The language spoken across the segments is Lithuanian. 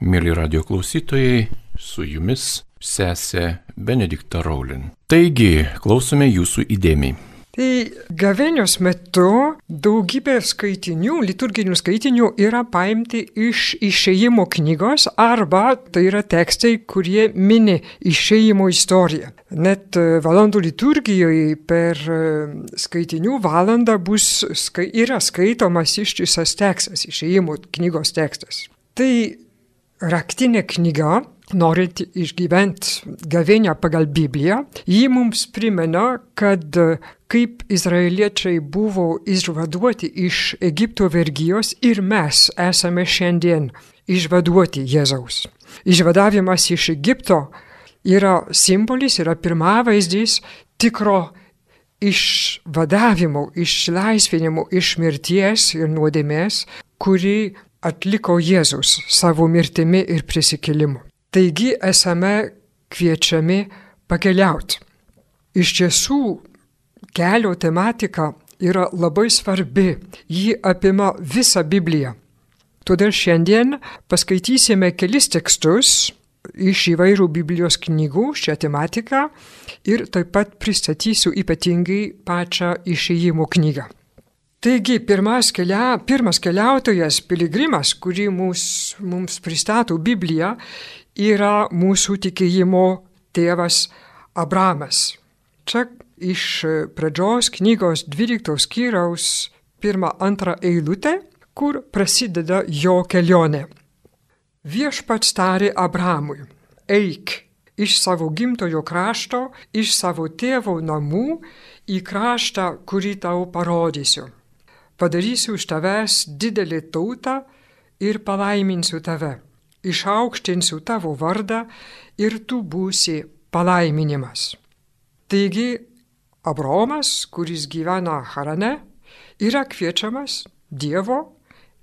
Mėly radio klausytojai, su jumis sesė Benedikta Raulin. Taigi, klausome jūsų įdėmiai. Tai gavėnios metu daugybė skaitinių, liturginių skaitinių yra paimti iš išėjimo knygos arba tai yra tekstai, kurie mini išėjimo istoriją. Net valandų liturgijoje per skaitinių valandą bus, yra skaitomas ištisas tekstas, išėjimo knygos tekstas. Tai raktinė knyga, norint išgyventi gavėnią pagal Bibliją, ji mums primena, kad kaip izraeliečiai buvo išvaduoti iš Egipto vergyjos ir mes esame šiandien išvaduoti Jėzaus. Išvadavimas iš Egipto yra simbolis, yra pirmavaizdys tikro išvadavimo, išlaisvinimo iš mirties ir nuodėmės, kuri atliko Jėzus savo mirtimi ir prisikėlimu. Taigi esame kviečiami pakeliauti. Iš tiesų, kelio tematika yra labai svarbi, ji apima visą Bibliją. Todėl šiandien paskaitysime kelis tekstus iš įvairių Biblijos knygų šią tematiką ir taip pat pristatysiu ypatingai pačią išėjimo knygą. Taigi, kelia, pirmas keliautojas, piligrimas, kurį mūs, mums pristato Biblija, yra mūsų tikėjimo tėvas Abramas. Čia iš pradžios knygos 12 skyriaus pirmą antrą eilutę, kur prasideda jo kelionė. Viešpats tarė Abramui, eik iš savo gimtojo krašto, iš savo tėvo namų į kraštą, kurį tau parodysiu padarysiu iš tavęs didelį tautą ir palaiminsiu tave, išaukštinsiu tavo vardą ir tu būsi palaiminimas. Taigi, Abromas, kuris gyvena Harane, yra kviečiamas Dievo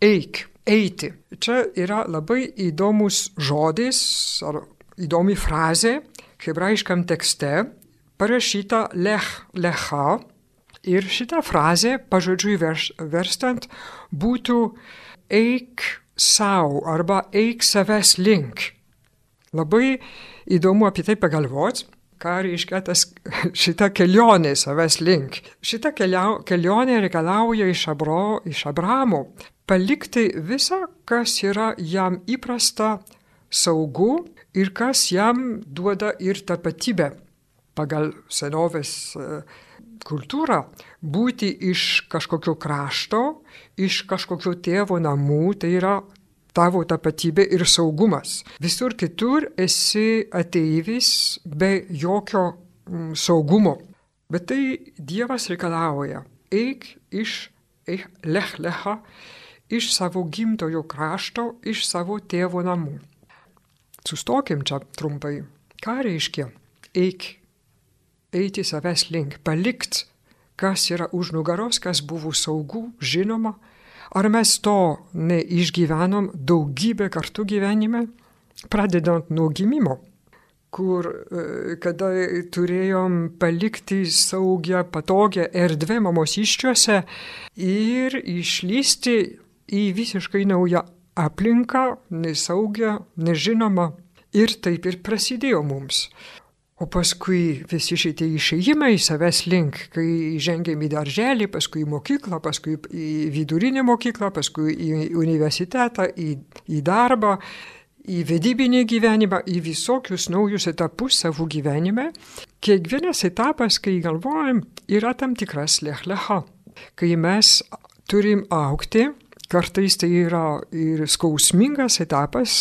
eik, eiti. Čia yra labai įdomus žodis ar įdomi frazė hebrajiškam tekste, parašyta lech, lecha, Ir šitą frazę pažodžiui verstant būtų eik savo arba eik savęs link. Labai įdomu apie tai pagalvoti, ką reiškia tas, šita kelionė savęs link. Šita keliau, kelionė reikalauja iš, Abro, iš Abramo palikti visą, kas yra jam įprasta, saugu ir kas jam duoda ir tapatybę pagal senovės uh, kultūrą būti iš kažkokio krašto, iš kažkokio tėvo namų, tai yra tavo tapatybė ir saugumas. Visur kitur esi ateivis be jokio mm, saugumo. Bet tai Dievas reikalauja. Eik iš eik lech lecha, iš savo gimtojo krašto, iš savo tėvo namų. Sustokim čia trumpai. Ką reiškia eik eiti savęs link, palikt, kas yra už nugaros, kas buvo saugu, žinoma. Ar mes to neišgyvenom daugybę kartų gyvenime, pradedant nuo gimimo, kur e, kada turėjom palikti saugią, patogią erdvę mamos iščiuose ir išlysti į visiškai naują aplinką, nesaugią, nežinomą. Ir taip ir prasidėjo mums. O paskui visi šitie išėjimai savęs link, kai žengėm į darželį, paskui į mokyklą, paskui į vidurinę mokyklą, paskui į universitetą, į, į darbą, į vedybinį gyvenimą, į visokius naujus etapus savo gyvenime. Kiekvienas etapas, kai galvojam, yra tam tikras lechlecha, kai mes turim aukti Kartais tai yra ir skausmingas etapas,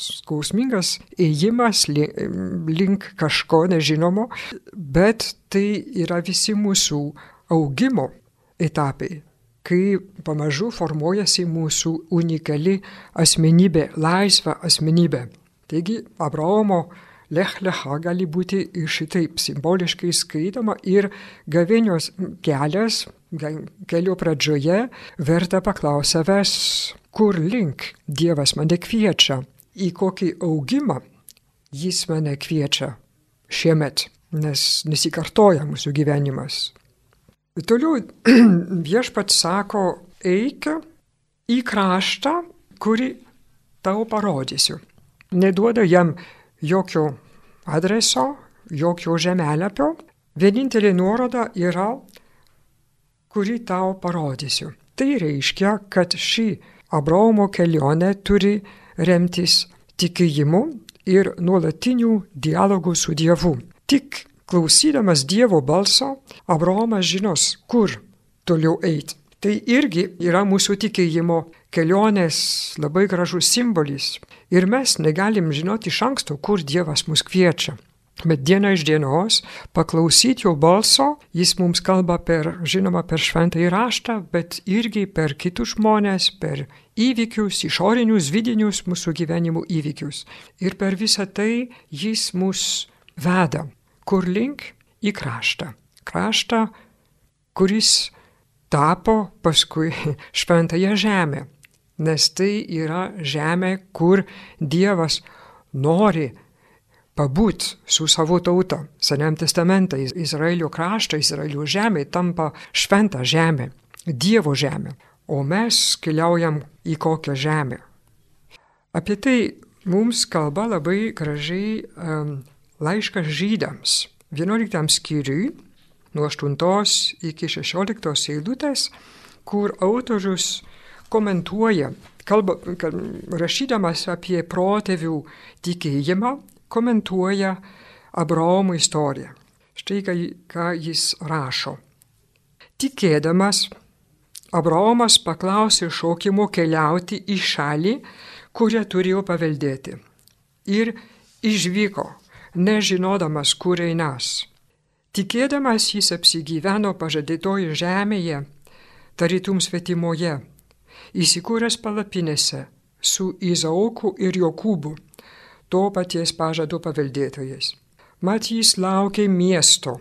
skausmingas ėjimas link kažko nežinomo, bet tai yra visi mūsų augimo etapai, kai pamažu formuojasi mūsų unikali asmenybė, laisva asmenybė. Taigi Abraomo Lech Lecha gali būti šitaip simboliškai skaitoma ir gavėnios kelias kelio pradžioje verta paklausti savęs, kur link Dievas mane kviečia, į kokį augimą Jis mane kviečia šiemet, nes nesikartoja mūsų gyvenimas. Toliau viešpats sako, eik į kraštą, kurį tau parodysiu. Neduoda jam jokio adreso, jokio žemelapio, vienintelė nuoroda yra, kurį tau parodysiu. Tai reiškia, kad ši Abraomo kelionė turi remtis tikėjimu ir nuolatinių dialogų su Dievu. Tik klausydamas Dievo balso, Abraomas žinos, kur toliau eiti. Tai irgi yra mūsų tikėjimo kelionės labai gražus simbolis. Ir mes negalim žinoti iš anksto, kur Dievas mus kviečia. Bet diena iš dienos paklausyti jo balso, jis mums kalba per, žinoma, per šventą įraštą, bet irgi per kitus žmonės, per įvykius, išorinius, vidinius mūsų gyvenimo įvykius. Ir per visą tai jis mus veda. Kur link? Į kraštą. Kraštą, kuris tapo paskui šventąją žemę. Nes tai yra žemė, kur Dievas nori pabūt su savo tauta. Seniam testamente Izraelio kraštą, Izraelio žemė tampa šventa žemė, Dievo žemė. O mes keliaujam į kokią žemę. Apie tai mums kalba labai gražiai um, laiškas žydams. 11 skyriui, nuo 8 iki 16 eilutės, kur autorius komentuoja, kalba, rašydamas apie protėvių tikėjimą, komentuoja Abraomo istoriją. Štai ką, jis rašo. Tikėdamas, Abraomas paklausė šaukimo keliauti į šalį, kurią turėjo paveldėti. Ir išvyko, nežinodamas, kur einas. Tikėdamas jis apsigyveno pažadėtoje žemėje, tarytum svetimoje, įsikūręs palapinėse su Izaoku ir Jokūbu to paties pažado paveldėtojais. Mat jis laukė miesto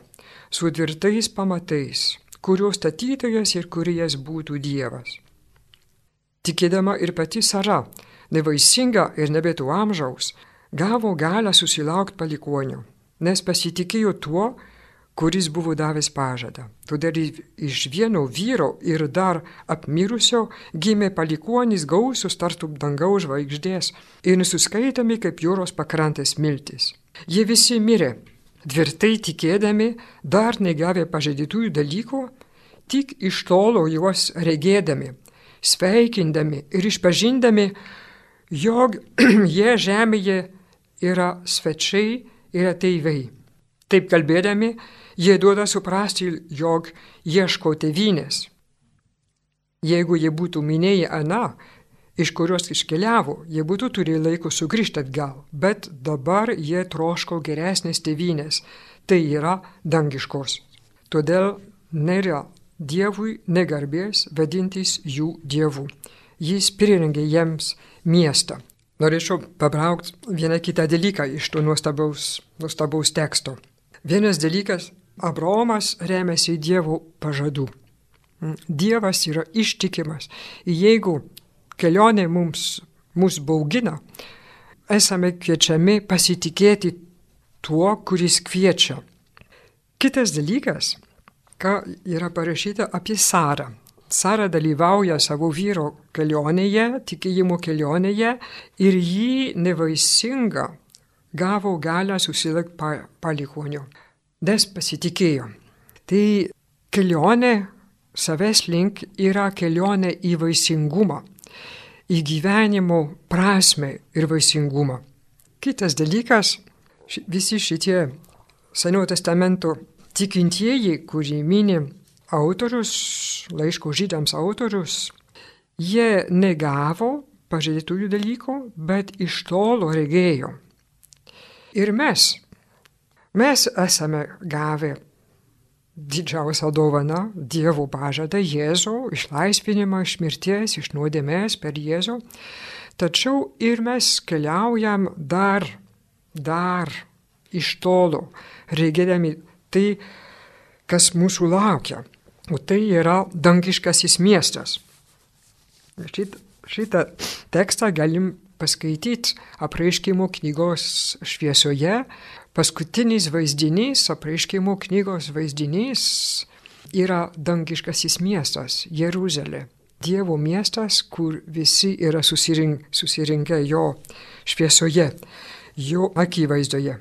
su tvirtais pamatais, kurio statytojas ir kurijas būtų Dievas. Tikėdama ir pati Sara, nevaisinga ir nebėtų amžiaus, gavo galę susilaukti palikonių, nes pasitikėjo tuo, kuris buvo davęs pažadą. Todėl iš vieno vyro ir dar apmirusio gimė palikonis gausus tartum dangaus žvaigždės ir nusiskaitami kaip jūros pakrantės miltis. Jie visi mirė, tvirtai tikėdami, dar negavę pažadytųjų dalykų, tik iš tolo juos regėdami, sveikindami ir išpažindami, jog jie žemėje yra svečiai ir ateiviai. Taip kalbėdami, jie duoda suprasti, jog ieško tevinės. Jeigu jie būtų minėję aną, iš kurios iškeliavo, jie būtų turėję laiko sugrįžti atgal, bet dabar jie troško geresnės tevinės, tai yra dangiškos. Todėl nėra Dievui negarbės vadintis jų dievų. Jis prirengė jiems miestą. Norėčiau pabraukti vieną kitą dalyką iš to nuostabaus, nuostabaus teksto. Vienas dalykas Abraomas remiasi Dievo pažadų. Mm, Dievas yra ištikimas. Jeigu kelionė mums, mus baugina, esame kviečiami pasitikėti tuo, kuris kviečia. Kitas dalykas, ką yra parašyta apie Sarą. Sara dalyvauja savo vyro kelionėje, tikėjimo kelionėje ir jį nevaisinga gavo galę susilaikti palikoniu nes pasitikėjo. Tai kelionė savęs link yra kelionė į vaisingumą, į gyvenimo prasme ir vaisingumą. Kitas dalykas, visi šitie Senojo testamento tikintieji, kurį mini autorius, laiško žydams autorius, jie negavo pažadėtųjų dalykų, bet iš tolo regėjo. Ir mes Mes esame gavę didžiausią dovaną Dievo pažadą Jėzų, išlaisvinimą iš mirties, iš nuodėmės per Jėzų. Tačiau ir mes keliaujam dar, dar iš tolo, regėdami tai, kas mūsų laukia. O tai yra dangiškasis miestas. Šit, šitą tekstą galim paskaityti apreiškimo knygos šviesoje, Paskutinis vaizdinys, apreiškimo knygos vaizdinys yra dangiškasis miestas - Jeruzalė. Dievo miestas, kur visi yra susirink, susirinkę jo šviesoje, jo akivaizdoje.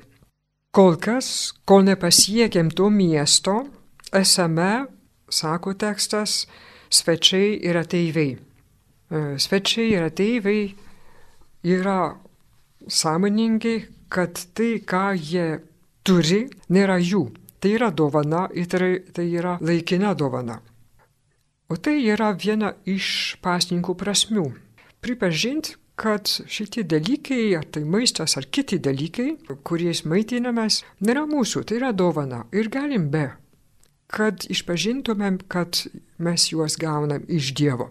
Kol kas, kol nepasiekėm to miesto, esame, sako tekstas, svečiai ir ateiviai. E, svečiai ir ateiviai yra sąmoningi, kad tai, ką jie turi, nėra jų. Tai yra dovana ir tai, yra laikina dovana. O tai yra viena iš pasninkų prasmių. Pripažinti, kad šitie dalykai, ar tai maistas, ar kiti dalykai, kuriais maitinamės, nėra mūsų, tai yra dovana ir galim be, kad išpažintumėm, kad mes juos gaunam iš Dievo.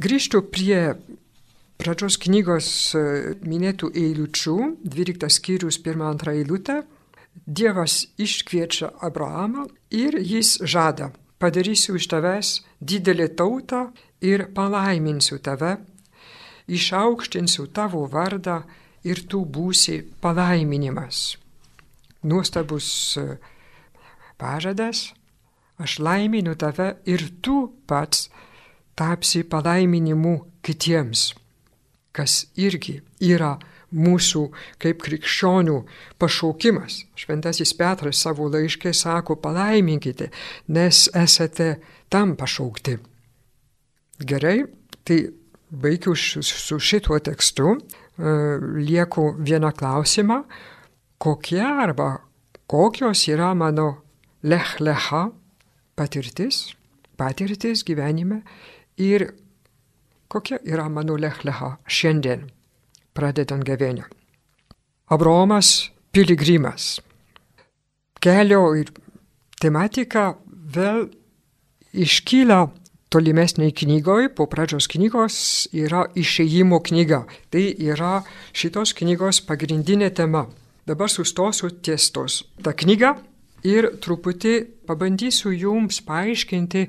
Grįžtu prie pradžios knygos e, minėtų eilučių, 12 skyrius 1-2 eilutė. Dievas iškviečia Abrahamą ir jis žada padarysiu iš tavęs didelį tautą ir palaiminsiu tave, išaukštinsiu tavo vardą ir tu būsi palaiminimas. Nuostabus e, pažadas, aš laiminu tave ir tu pats tapsi palaiminimu kitiems, kas irgi yra mūsų kaip krikščionių pašaukimas. Šventasis Petras savo laiškė sako, palaiminkite, nes esate tam pašaukti. Gerai, tai baigiu su šituo tekstu, e, lieku vieną klausimą, kokie arba kokios yra mano lechlecha patirtis, patirtis gyvenime ir kokia yra mano lechlecha šiandien pradedant gavėnią. Abraomas piligrimas. Kelio ir tematika vėl iškyla tolimesniai knygoje, po pradžios knygos yra išėjimo knyga. Tai yra šitos knygos pagrindinė tema. Dabar sustosiu ties tos tą knygą ir truputį pabandysiu jums paaiškinti,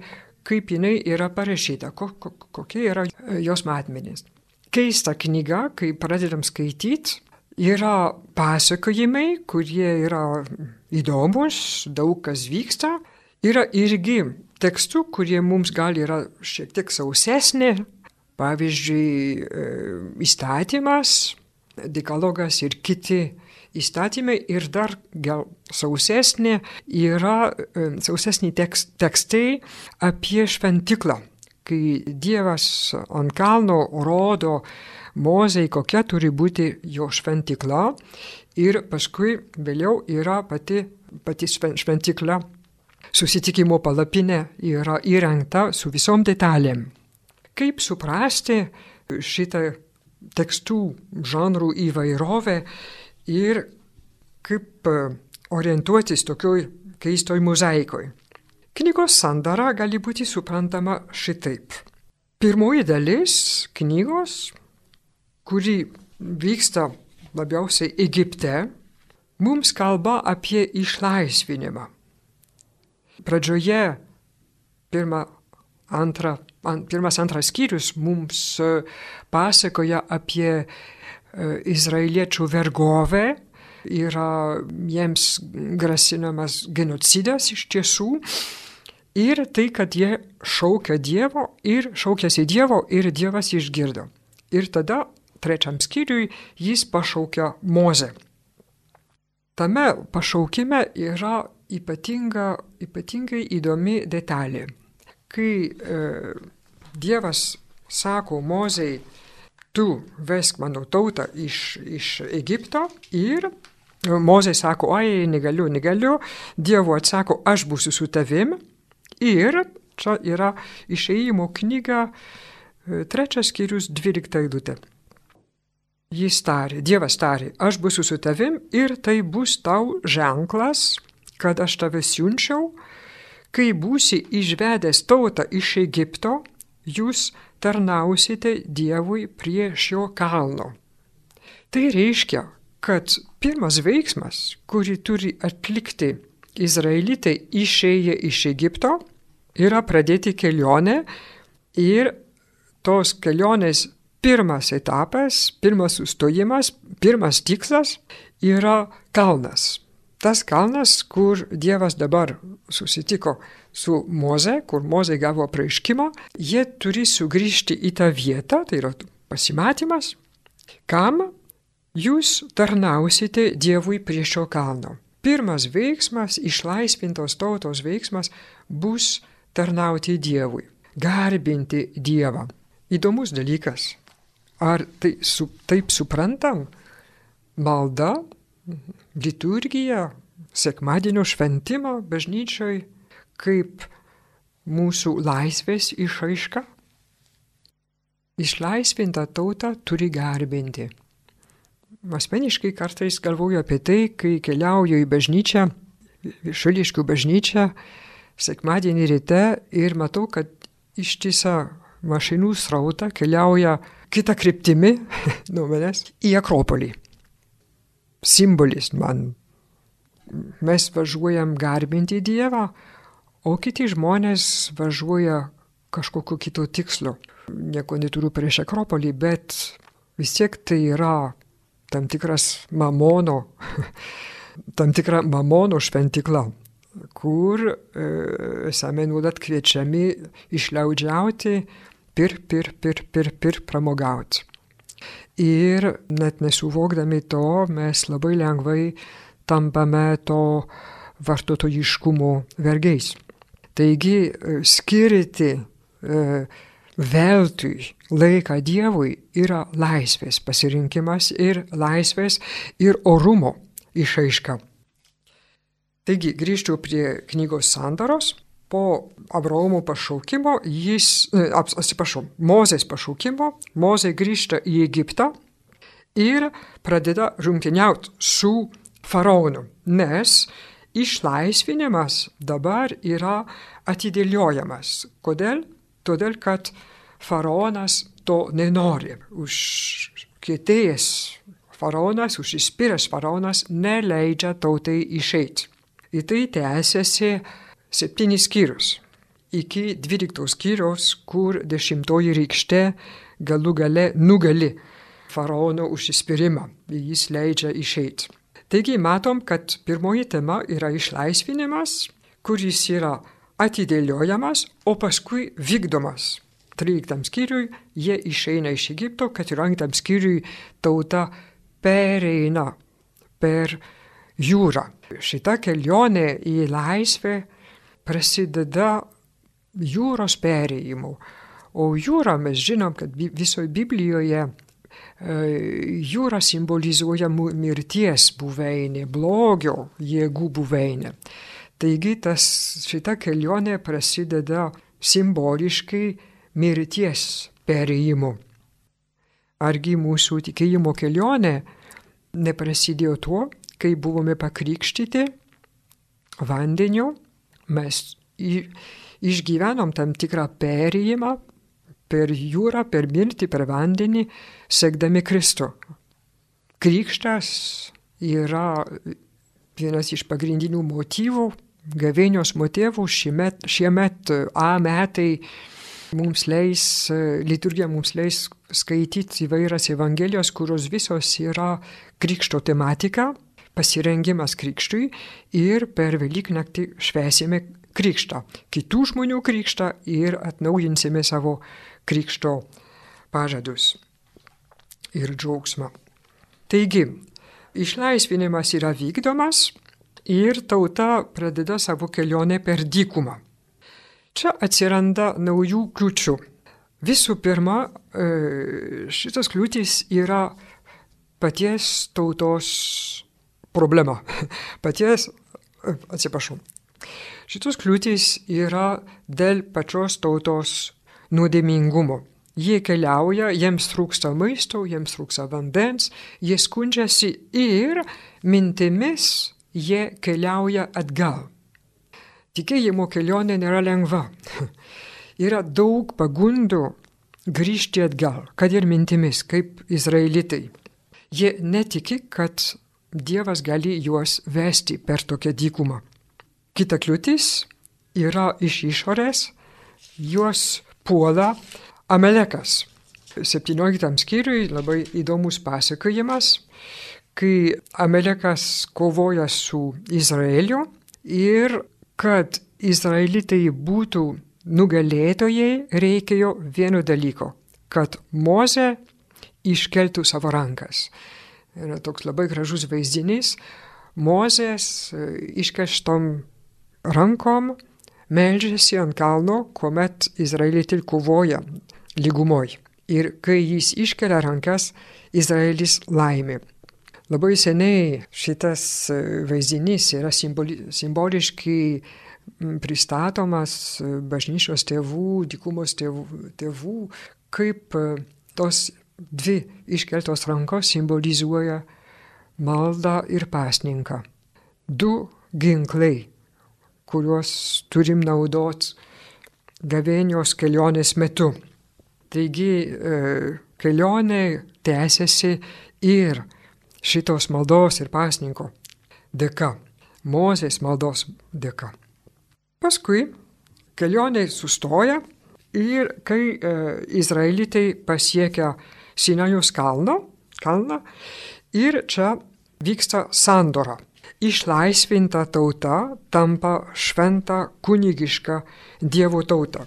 kaip jinai yra parašyta, ko, ko, kokie yra jos matmenys. Keista knyga, kai pradedam skaityti, yra pasakojimai, kurie yra įdomus, daug kas vyksta, yra irgi tekstų, kurie mums gal yra šiek tiek sausesnė, pavyzdžiui, e, įstatymas, dekalogas ir kiti įstatymai ir dar gal sausesnė yra e, sausesni tekst, tekstai apie šventiklą kai Dievas ant kalno rodo Mozei, kokia turi būti jo šventikla ir paskui vėliau yra pati, pati šventikla, susitikimo palapinė yra įrengta su visom detalėm. Kaip suprasti šitą tekstų žanrų įvairovę ir kaip orientuotis tokioj keistoj mozaikoj. Knygos sandara gali būti suprantama šitaip. Pirmoji dalis knygos, kuri vyksta labiausiai Egipte, mums kalba apie išlaisvinimą. Pradžioje pirma, antra, an, pirmas antras skyrius mums e, pasakoja apie e, izraeliečių vergovę, yra jiems grasinamas genocidas iš tiesų, Ir tai, kad jie šaukia Dievo ir šaukėsi Dievo ir Dievas išgirdo. Ir tada trečiam skyriui jis pašaukia Mozę. Tame pašaukime yra ypatinga, ypatingai įdomi detalė. Kai e, Dievas sako Mozei, tu vesk mano tautą iš, iš Egipto ir Mozė sako, oi, negaliu, negaliu, Dievo atsako, aš būsiu su tavim. Ir čia yra išeimo knyga, e, trečias skyrius, dvylikta eilutė. Jis tarė, Dievas tarė, aš būsiu su tavim ir tai bus tau ženklas, kad aš tave siunčiau, kai būsi išvedęs tautą iš Egipto, jūs tarnausite Dievui prie šio kalno. Tai reiškia, kad pirmas veiksmas, kurį turi atlikti Izraelitai išėję iš Egipto, yra pradėti kelionę ir tos kelionės pirmas etapas, pirmas sustojimas, pirmas tikslas yra kalnas. Tas kalnas, kur Dievas dabar susitiko su Moze, kur Moze gavo praaiškimą, jie turi sugrįžti į tą vietą, tai yra pasimatymas, kam jūs tarnausite Dievui prie šio kalno. Pirmas veiksmas, išlaisvintos tautos veiksmas bus tarnauti Dievui, garbinti Dievą. Įdomus dalykas. Ar tai su, taip suprantam? Malda, liturgija, sekmadienio šventimo bažnyčioj kaip mūsų laisvės išaiška? Išlaisvintą tautą turi garbinti. Asmeniškai kartais galvoju apie tai, kai keliauju į bažnyčią, šališkių bažnyčią, sekmadienį ryte ir matau, kad ištisa mašinų srautą keliauja kitą kryptimį nuo manęs į Akropolį. Simbolis man. Mes važiuojam garbinti Dievą, o kiti žmonės važiuoja kažkokiu kitu tikslu. Nieko neturiu prieš Akropolį, bet vis tiek tai yra tam tikras mamono, tam tikra mamono šventikla, kur esame nuolat kviečiami išliaudžiauti, pir, pir, pir, pir, pir, pramogauti. Ir net nesuvokdami to, mes labai lengvai tampame to vartotojiškumo vergiais. Taigi e, skirti e, veltui laiką Dievui yra laisvės pasirinkimas ir laisvės ir orumo išaiška. Taigi grįžčiau prie knygos sandaros. Po Abraomo pašaukimo jis, e, atsiprašau, Mozės pašaukimo, Mozė grįžta į Egiptą ir pradeda rungtyniauti su faraonu, nes išlaisvinimas dabar yra atidėliojamas. Kodėl? Todėl, kad faraonas to nenori. Užkietėjęs faraonas, užsispyręs faraonas neleidžia tautai išeiti. Į tai tęsiasi septynis skyrius. Iki dvyliktos skyrius, kur dešimtoji rykšte galų gale nugali faraono užsispyrimą. Jis leidžia išeiti. Taigi matom, kad pirmoji tema yra išlaisvinimas, kuris yra atidėliojamas, o paskui vykdomas. 13 skyriui jie išeina iš Egipto, 14 skyriui tauta pereina per jūrą. Šita kelionė į laisvę prasideda jūros perėjimu. O jūra mes žinom, kad visoje Biblijoje e, jūra simbolizuoja mirties buveinė, blogio jėgų buveinė. Taigi tas, šita kelionė prasideda simboliškai mirties perėjimu. Argi mūsų tikėjimo kelionė neprasidėjo tuo, kai buvome pakrikštyti vandeniu, mes išgyvenom tam tikrą perėjimą per jūrą, per mirtį, per vandenį, sekdami Kristų. Krikštas yra vienas iš pagrindinių motyvų, gavėnios motyvų šiemet, šiemet A metai mums leis, liturgija mums leis skaityti įvairias evangelijos, kurios visos yra krikšto tematika, pasirengimas krikštui ir per Velyknaktį švesime krikštą, kitų žmonių krikštą ir atnaujinsime savo krikšto pažadus ir džiaugsmą. Taigi, išlaisvinimas yra vykdomas ir tauta pradeda savo kelionę per dykumą. Čia atsiranda naujų kliučių. Visų pirma, e, šitas kliūtis yra paties tautos problema. Paties, atsiprašau. Šitos kliūtis yra dėl pačios tautos nuodėmingumo. Jie keliauja, jiems trūksta maisto, jiems trūksta vandens, jie skundžiasi ir mintimis jie keliauja atgal. Tikėjimo kelionė nėra lengva. Yra daug pagundų grįžti atgal, kad ir mintimis, kaip izraelitai. Jie netiki, kad Dievas gali juos vesti per tokią dykumą. Kita kliūtis yra iš išorės, juos puola Amelekas. 17 skyriui labai įdomus pasakojimas, kai Amelekas kovoja su Izraeliu ir kad Izraelitai būtų nugalėtojai, reikėjo vieno dalyko - kad Moze iškeltų savo rankas. Yra toks labai gražus vaizdinys. Mozės e, iškeštom rankom melžiasi ant kalno, kuomet Izraelitai kovoja lygumoj. Ir kai jis iškelia rankas, Izraelis laimi. Labai seniai šitas e, vaizdinys yra simboli, simboliškai pristatomas e, bažnyčios tėvų, dikumos tėvų, tėvų kaip tos dvi iškeltos rankos simbolizuoja maldą ir pasninką. Du ginklai, kuriuos turim naudoti gavėnios kelionės metu. Taigi e, kelionė tęsiasi ir šitos maldos ir pasninko dėka, Mozės maldos dėka. Paskui kelionė sustoja ir kai e, izraelitai pasiekia Sinajus kalną, kalną ir čia vyksta sandora. Išlaisvinta tauta tampa šventa kunigiška Dievo tauta.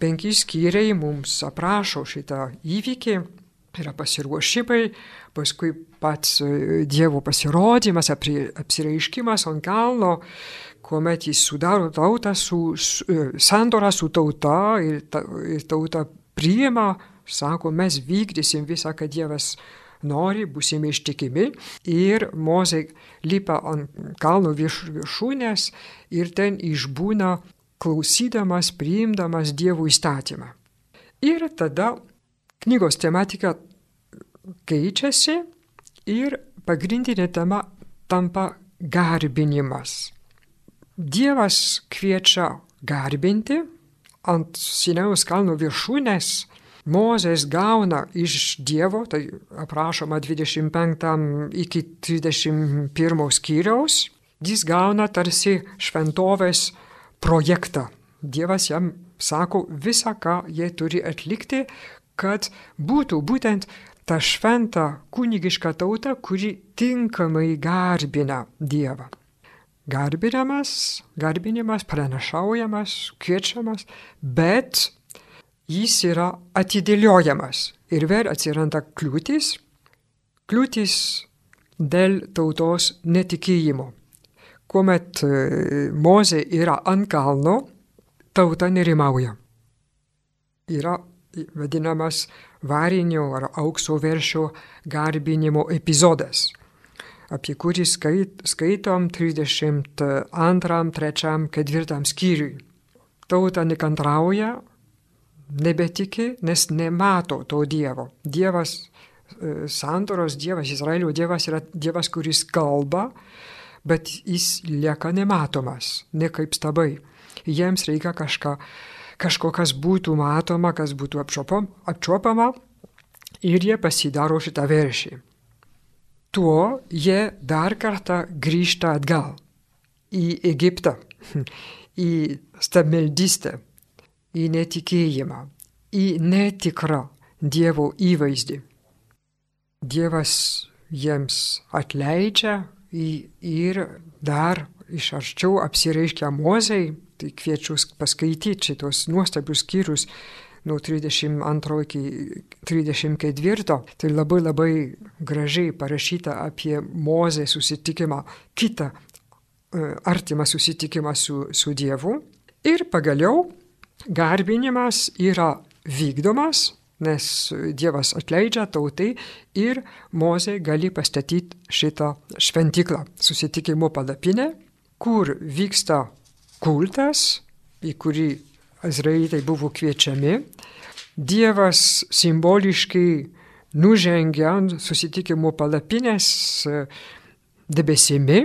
Penki skyriai mums aprašo šitą įvykį, yra pasiruošimai, paskui pats e, Dievo pasirodymas, apsireiškimas ant kalno, kuomet jis sudaro tautą su, su e, sandorą su tauta ir, ta, ir tauta priima sako, mes vykdysim visą, ką Dievas nori, busime ištikimi. Ir Mozė lipa ant kalno virš, viršūnės ir ten išbūna klausydamas, priimdamas Dievo įstatymą. Ir tada knygos tematika keičiasi ir pagrindinė tema tampa garbinimas. Dievas kviečia garbinti ant Sinaus kalno viršūnės Mozės gauna iš Dievo, tai aprašoma 25 iki 31 skyriaus, jis gauna tarsi šventovės projektą. Dievas jam sako visą, ką jie turi atlikti, kad būtų būtent ta šventa kunigiška tauta, kuri tinkamai garbina Dievą. Garbinamas, garbinimas, pranašaujamas, kviečiamas, bet jis yra atidėliojamas ir vėl atsiranda kliūtis, kliūtis dėl tautos netikėjimo. Kuomet e, Mozė yra ant kalno, tauta nerimauja. Yra vadinamas varinio ar aukso veršio garbinimo epizodas, apie kurį skait, skaitom 32, 3, 4 skyriui. Tauta nekantrauja, nebetiki, nes nemato to Dievo. Dievas, e, santoros Dievas, Izraelio Dievas yra Dievas, kuris kalba, bet jis lieka nematomas, ne kaip stabai. Jiems reikia kažką, kažko, kas būtų matoma, kas būtų apčiopama ir jie pasidaro šitą veršį. Tuo jie dar kartą grįžta atgal į Egiptą, į stabmeldystę į netikėjimą, į netikrą Dievo įvaizdį. Dievas jiems atleidžia ir dar iš arčiau apsireiškia Mozei, tai kviečiu paskaityti šitos nuostabius skyrius nuo 32 iki 34. Tai labai labai gražiai parašyta apie Mozę susitikimą, kitą e, artimą susitikimą su, su Dievu. Ir pagaliau garbinimas yra vykdomas, nes Dievas atleidžia tautai ir Mozė gali pastatyti šitą šventiklą, susitikimo palapinę, kur vyksta kultas, į kurį Izraelitai buvo kviečiami. Dievas simboliškai nužengia ant susitikimo palapinės debesimi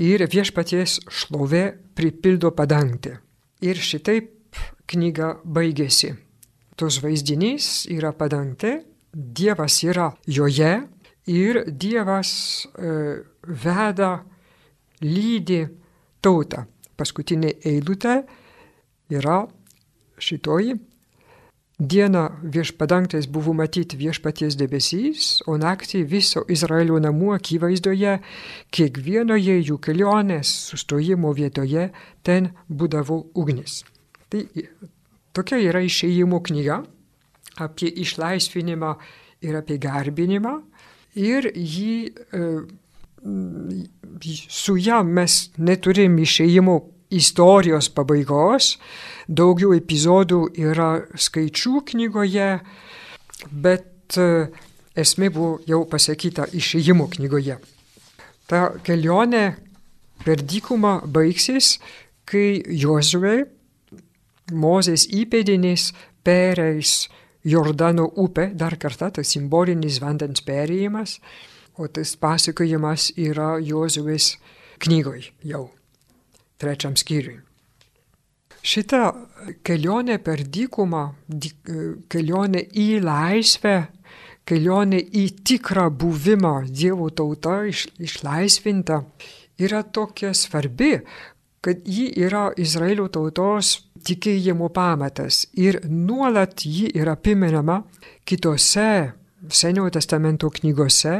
ir viešpaties šlovė pripildo padangtę. Ir šitaip knyga baigėsi. Tos vaizdinys yra padangti, Dievas yra joje ir Dievas e, veda, lydi tautą. Paskutinė eilutė yra šitoji. Dieną virš padangtais buvo matyti viešpaties debesys, o naktį viso Izraelio namų akivaizdoje, kiekvienoje jų kelionės sustojimo vietoje ten būdavo ugnis. Tai tokia yra išėjimo knyga apie išlaisvinimą ir apie garbinimą. Ir jį, e, su ją mes neturim išėjimo istorijos pabaigos, daugiau epizodų yra skaičių knygoje, bet e, esmė buvo jau pasakyta išėjimo knygoje. Ta kelionė per dykumą baigsis, kai Jozuė, Mozės įpėdinis, pereis Jordano upę, dar kartą tas simbolinis vandens perėjimas, o tas pasakojimas yra Jozuės knygoje jau trečiam skyriui. Šita kelionė per dykumą, kelionė į laisvę, kelionė į tikrą buvimą Dievo tauta iš, išlaisvinta yra tokia svarbi, kad ji yra Izraelio tautos tikėjimo pamatas ir nuolat ji yra piminama kitose Seniojo testamento knygose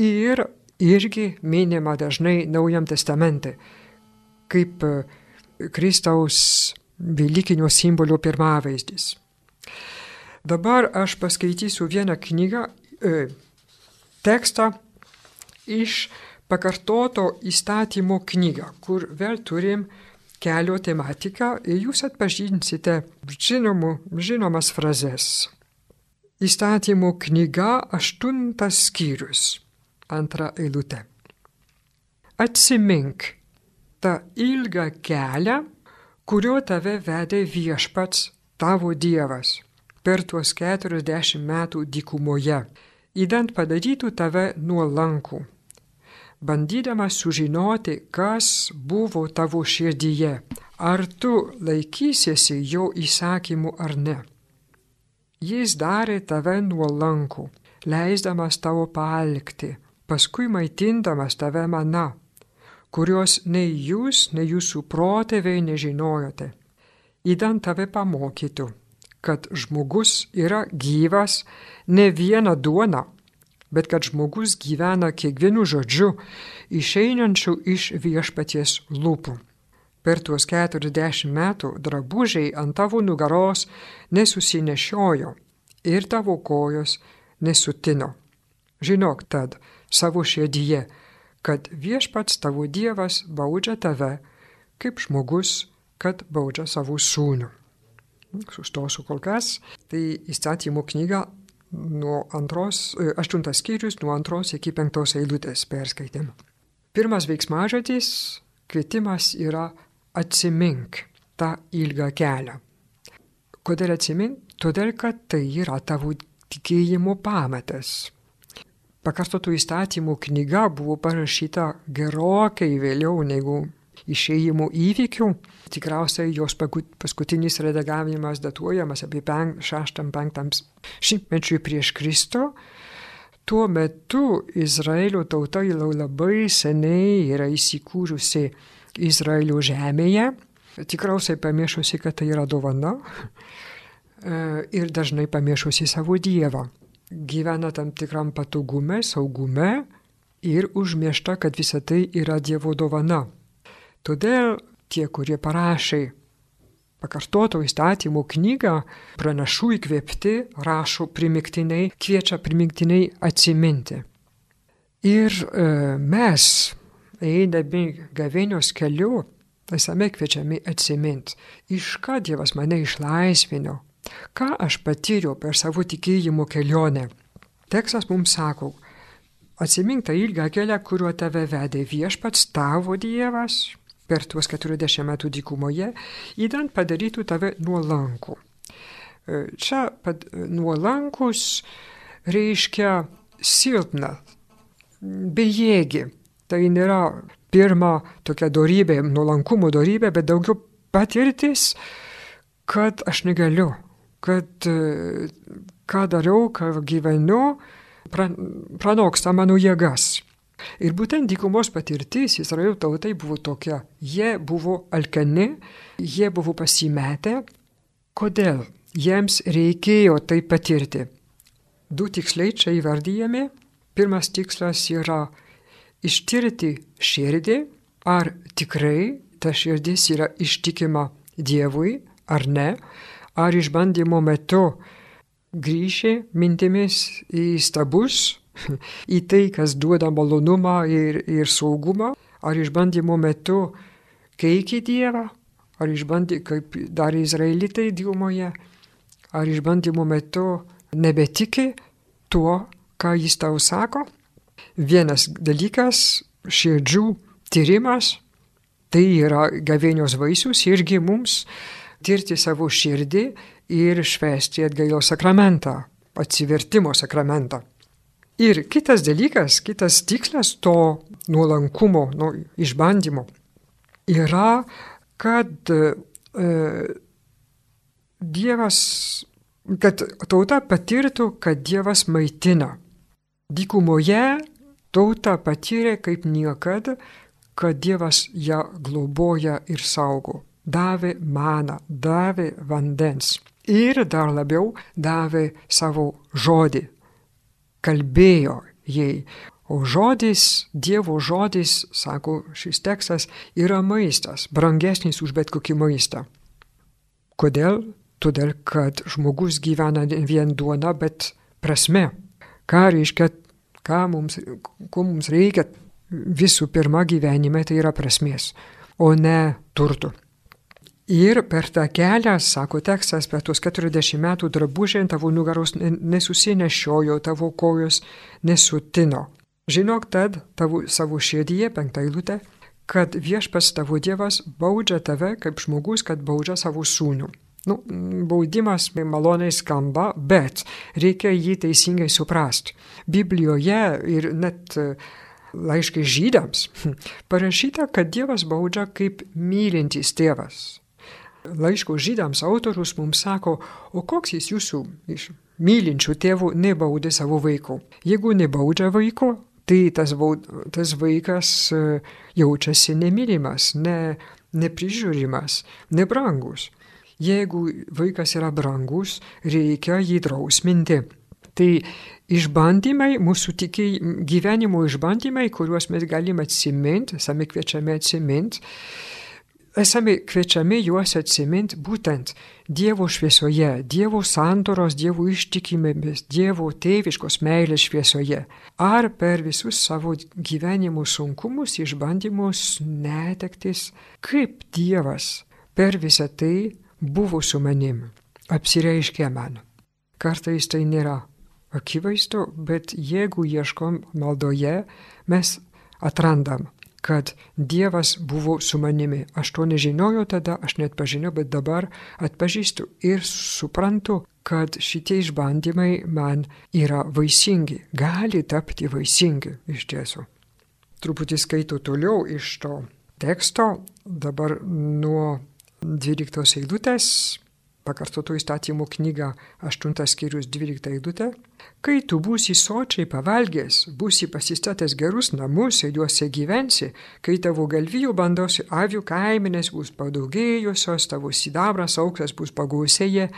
ir irgi minima dažnai Naujam testamente kaip e, Kristaus Velykinio simbolio pirmavaizdis. Dabar aš paskaitysiu vieną knygą, e, tekstą iš pakartoto įstatymo knygą, kur vėl turim kelio tematiką ir jūs atpažinsite žinomų, žinomas frazes. Įstatymo knyga aštuntas skyrius, antra eilutė. Atsimink, tą ilgą kelią, kuriuo tave vedė viešpats tavo Dievas per tuos keturiasdešimt metų dykumoje, įdant padarytų tave nuolankų, bandydamas sužinoti, kas buvo tavo širdyje, ar tu laikysiesi jo įsakymų ar ne. Jis darė tave nuolankų, leisdamas tavo palikti, paskui maitindamas tave mana kurios nei jūs, nei jūsų protėviai nežinojote. Įdant tave pamokytų, kad žmogus yra gyvas ne viena duona, bet kad žmogus gyvena kiekvienu žodžiu, išeinančiu iš viešpaties lūpų. Per tuos keturiasdešimt metų drabužiai ant tavo nugaros nesusinešiojo ir tavo kojos nesutino. Žinok tad savo širdyje, kad viešpats tavo Dievas baudžia tave, kaip žmogus, kad baudžia savo sūnų. Sustosiu kol kas. Tai įstatymų knyga nuo antros, e, aštuntas skyrius, nuo antros iki penktos eilutės perskaitėm. Pirmas veiksmažodis, kvietimas yra atsimink tą ilgą kelią. Kodėl atsimink? Todėl, kad tai yra tavo tikėjimo pamatas pakartotų įstatymų knyga buvo parašyta gerokai vėliau negu išėjimų įvykių. Tikriausiai jos paskutinis redagavimas datuojamas apie 6-5 šimtmečiui prieš Kristų. Tuo metu Izraelio tauta jau labai seniai yra įsikūrusi Izraelio žemėje. Tikriausiai pamiršusi, kad tai yra dovana e, ir dažnai pamiršusi savo Dievą gyvena tam tikram patogume, saugume ir užmiešta, kad visa tai yra Dievo dovana. Todėl tie, kurie parašė pakartoto įstatymų knygą, pranašų įkvėpti, rašo primiktinai, kviečia primiktinai atsiminti. Ir e, mes, eidami gavėnios keliu, esame kviečiami atsiminti, iš ką Dievas mane išlaisvino, Ką aš patyriau per savo tikėjimo kelionę? Tekstas mums sako, atsimink tą ilgą kelią, kuriuo tave vedė viešpats tavo Dievas per tuos 40 metų dykumoje, įdant padarytų tave nuolankų. E, čia pad, nuolankus reiškia silpna, bejėgi. Tai nėra pirma tokia darybė, nuolankumo darybė, bet daugiau patirtis, kad aš negaliu, kad e, ką dariau, ką gyvenu, pranoksta mano jėgas. Ir būtent dykumos patirtis Izraelio tautai buvo tokia. Jie buvo alkani, jie buvo pasimetę. Kodėl jiems reikėjo tai patirti. Du tikslai čia įvardyjami. Pirmas tikslas yra ištirti širdį, ar tikrai ta širdis yra ištikima Dievui ar ne, ar išbandymo metu grįžė mintimis į stabus, į tai, kas duoda malonumą ir, ir saugumą, ar išbandymo metu keikė Dievą, ar išbandė, kaip darė Izraelitai dykumoje, ar išbandymo metu nebetiki tuo, ką jis tau sako. Vienas dalykas - širdžių tyrimas, tai yra gavėnios vaisius irgi mums tirti savo širdį ir švesti atgailo sakramentą, atsivertimo sakramentą. Ir kitas dalykas, kitas tikslas to nuolankumo, nu, išbandymo yra, kad e, Dievas, kad tauta patirtų, kad Dievas maitina. Dykumoje tauta patyrė kaip niekada, kad Dievas ją globoja ir saugo. Davė maną, davė vandens ir dar labiau davė savo žodį. Kalbėjo jai. O žodis, Dievo žodis, sako šis tekstas, yra maistas, brangesnis už bet kokį maistą. Kodėl? Todėl, kad žmogus gyvena ne vien duona, bet prasme. Ką reiškia, ką mums, ko mums reikia visų pirma gyvenime, tai yra prasmės, o ne turtų. Ir per tą kelią, sako tekstas, per tuos 40 metų drabužiai ant tavo nugaros nesusinešiojo, tavo kojos nesutino. Žinok tad tavo savo širdyje, penktą eilutę, kad viešpas tavo Dievas baudžia tave kaip žmogus, kad baudžia savo sūnų. Nu, baudimas maloniai skamba, bet reikia jį teisingai suprasti. Biblijoje ir net laiškai žydams parašyta, kad Dievas baudžia kaip mylintis tėvas laiško žydams autorius mums sako, o koks jis jūsų iš mylinčių tėvų nebaudė savo vaiko. Jeigu nebaudžia vaiko, tai tas, tas vaikas e, jaučiasi nemylimas, ne, neprižiūrimas, nebrangus. Jeigu vaikas yra brangus, reikia jį drausminti. Tai išbandymai, mūsų tikiai, gyvenimo išbandymai, kuriuos mes galime atsiminti, esame kviečiami atsiminti, esame kviečiami juos atsiminti būtent Dievo šviesoje, Dievo santoros, Dievo ištikimėmis, Dievo tėviškos meilės šviesoje. Ar per visus savo gyvenimo sunkumus, išbandymus, netektis, kaip Dievas per visą tai buvo su manim, apsireiškė man. Kartais tai nėra akivaizdu, bet jeigu ieškom maldoje, mes atrandam kad Dievas buvo su manimi. Aš to nežinojau tada, aš net pažinau, bet dabar atpažįstu ir suprantu, kad šitie išbandymai man yra vaisingi, gali tapti vaisingi iš tiesų. Truputį skaitau toliau iš to teksto, dabar nuo 12 eilutės pakartoto įstatymų knyga 8 skyrius 12 eilutė, kai tu būsi sočiai pavalgęs, būsi pasistatęs gerus namus ir juose gyvensi, kai tavo galvijų bandos avių kaiminės bus padaugėjusios, tavo sidabras auksas bus pagausėję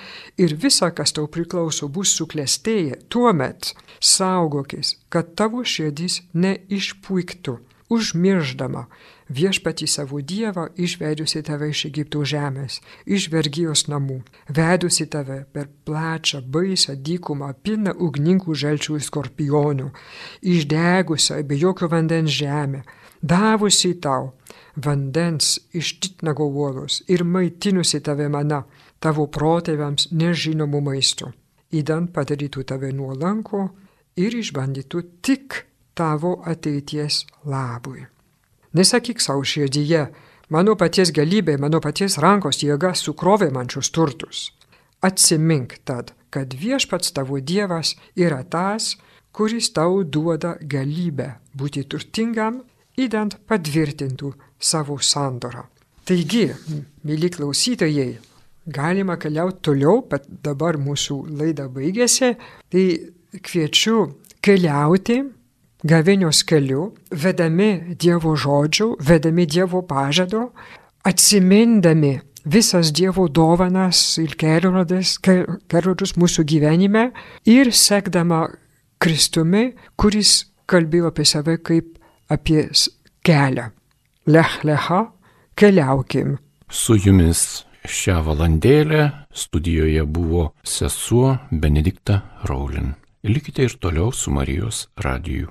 ir visa, kas tau priklauso, bus suklestėję, tuomet saugokis, kad tavo širdis neišpuiktų, užmirždama viešpatį savo Dievą išvedusi tave iš Egipto žemės, iš vergyjos namų, vedusi tave per plačią, baisą dykumą, pilną ugningų žalčių ir skorpionų, išdegusią be jokio vandens žemę, davusi tau vandens iš titnago uolos ir maitinusi tave mana, tavo protėviams nežinomų maistų, įdant padarytų tave nuolanko ir išbandytų tik tavo ateities labui. Nesakyk savo širdyje, mano paties galybė, mano paties rankos jėga sukrovė man šius turtus. Atsimink tad, kad viešpats tavo Dievas yra tas, kuris tau duoda galybę būti turtingam, įdant patvirtintų savo sandorą. Taigi, mėly klausytojai, galima keliauti toliau, bet dabar mūsų laida baigėsi, tai kviečiu keliauti gavėnios keliu, vedami Dievo žodžių, vedami Dievo pažado, atsimindami visas Dievo dovanas ir kelrodus mūsų gyvenime ir sekdama Kristumi, kuris kalbėjo apie save kaip apie kelią. Lech lecha, keliaukim. Su jumis šią valandėlę studijoje buvo sesuo Benedikta Raulin. Likite ir toliau su Marijos radiju.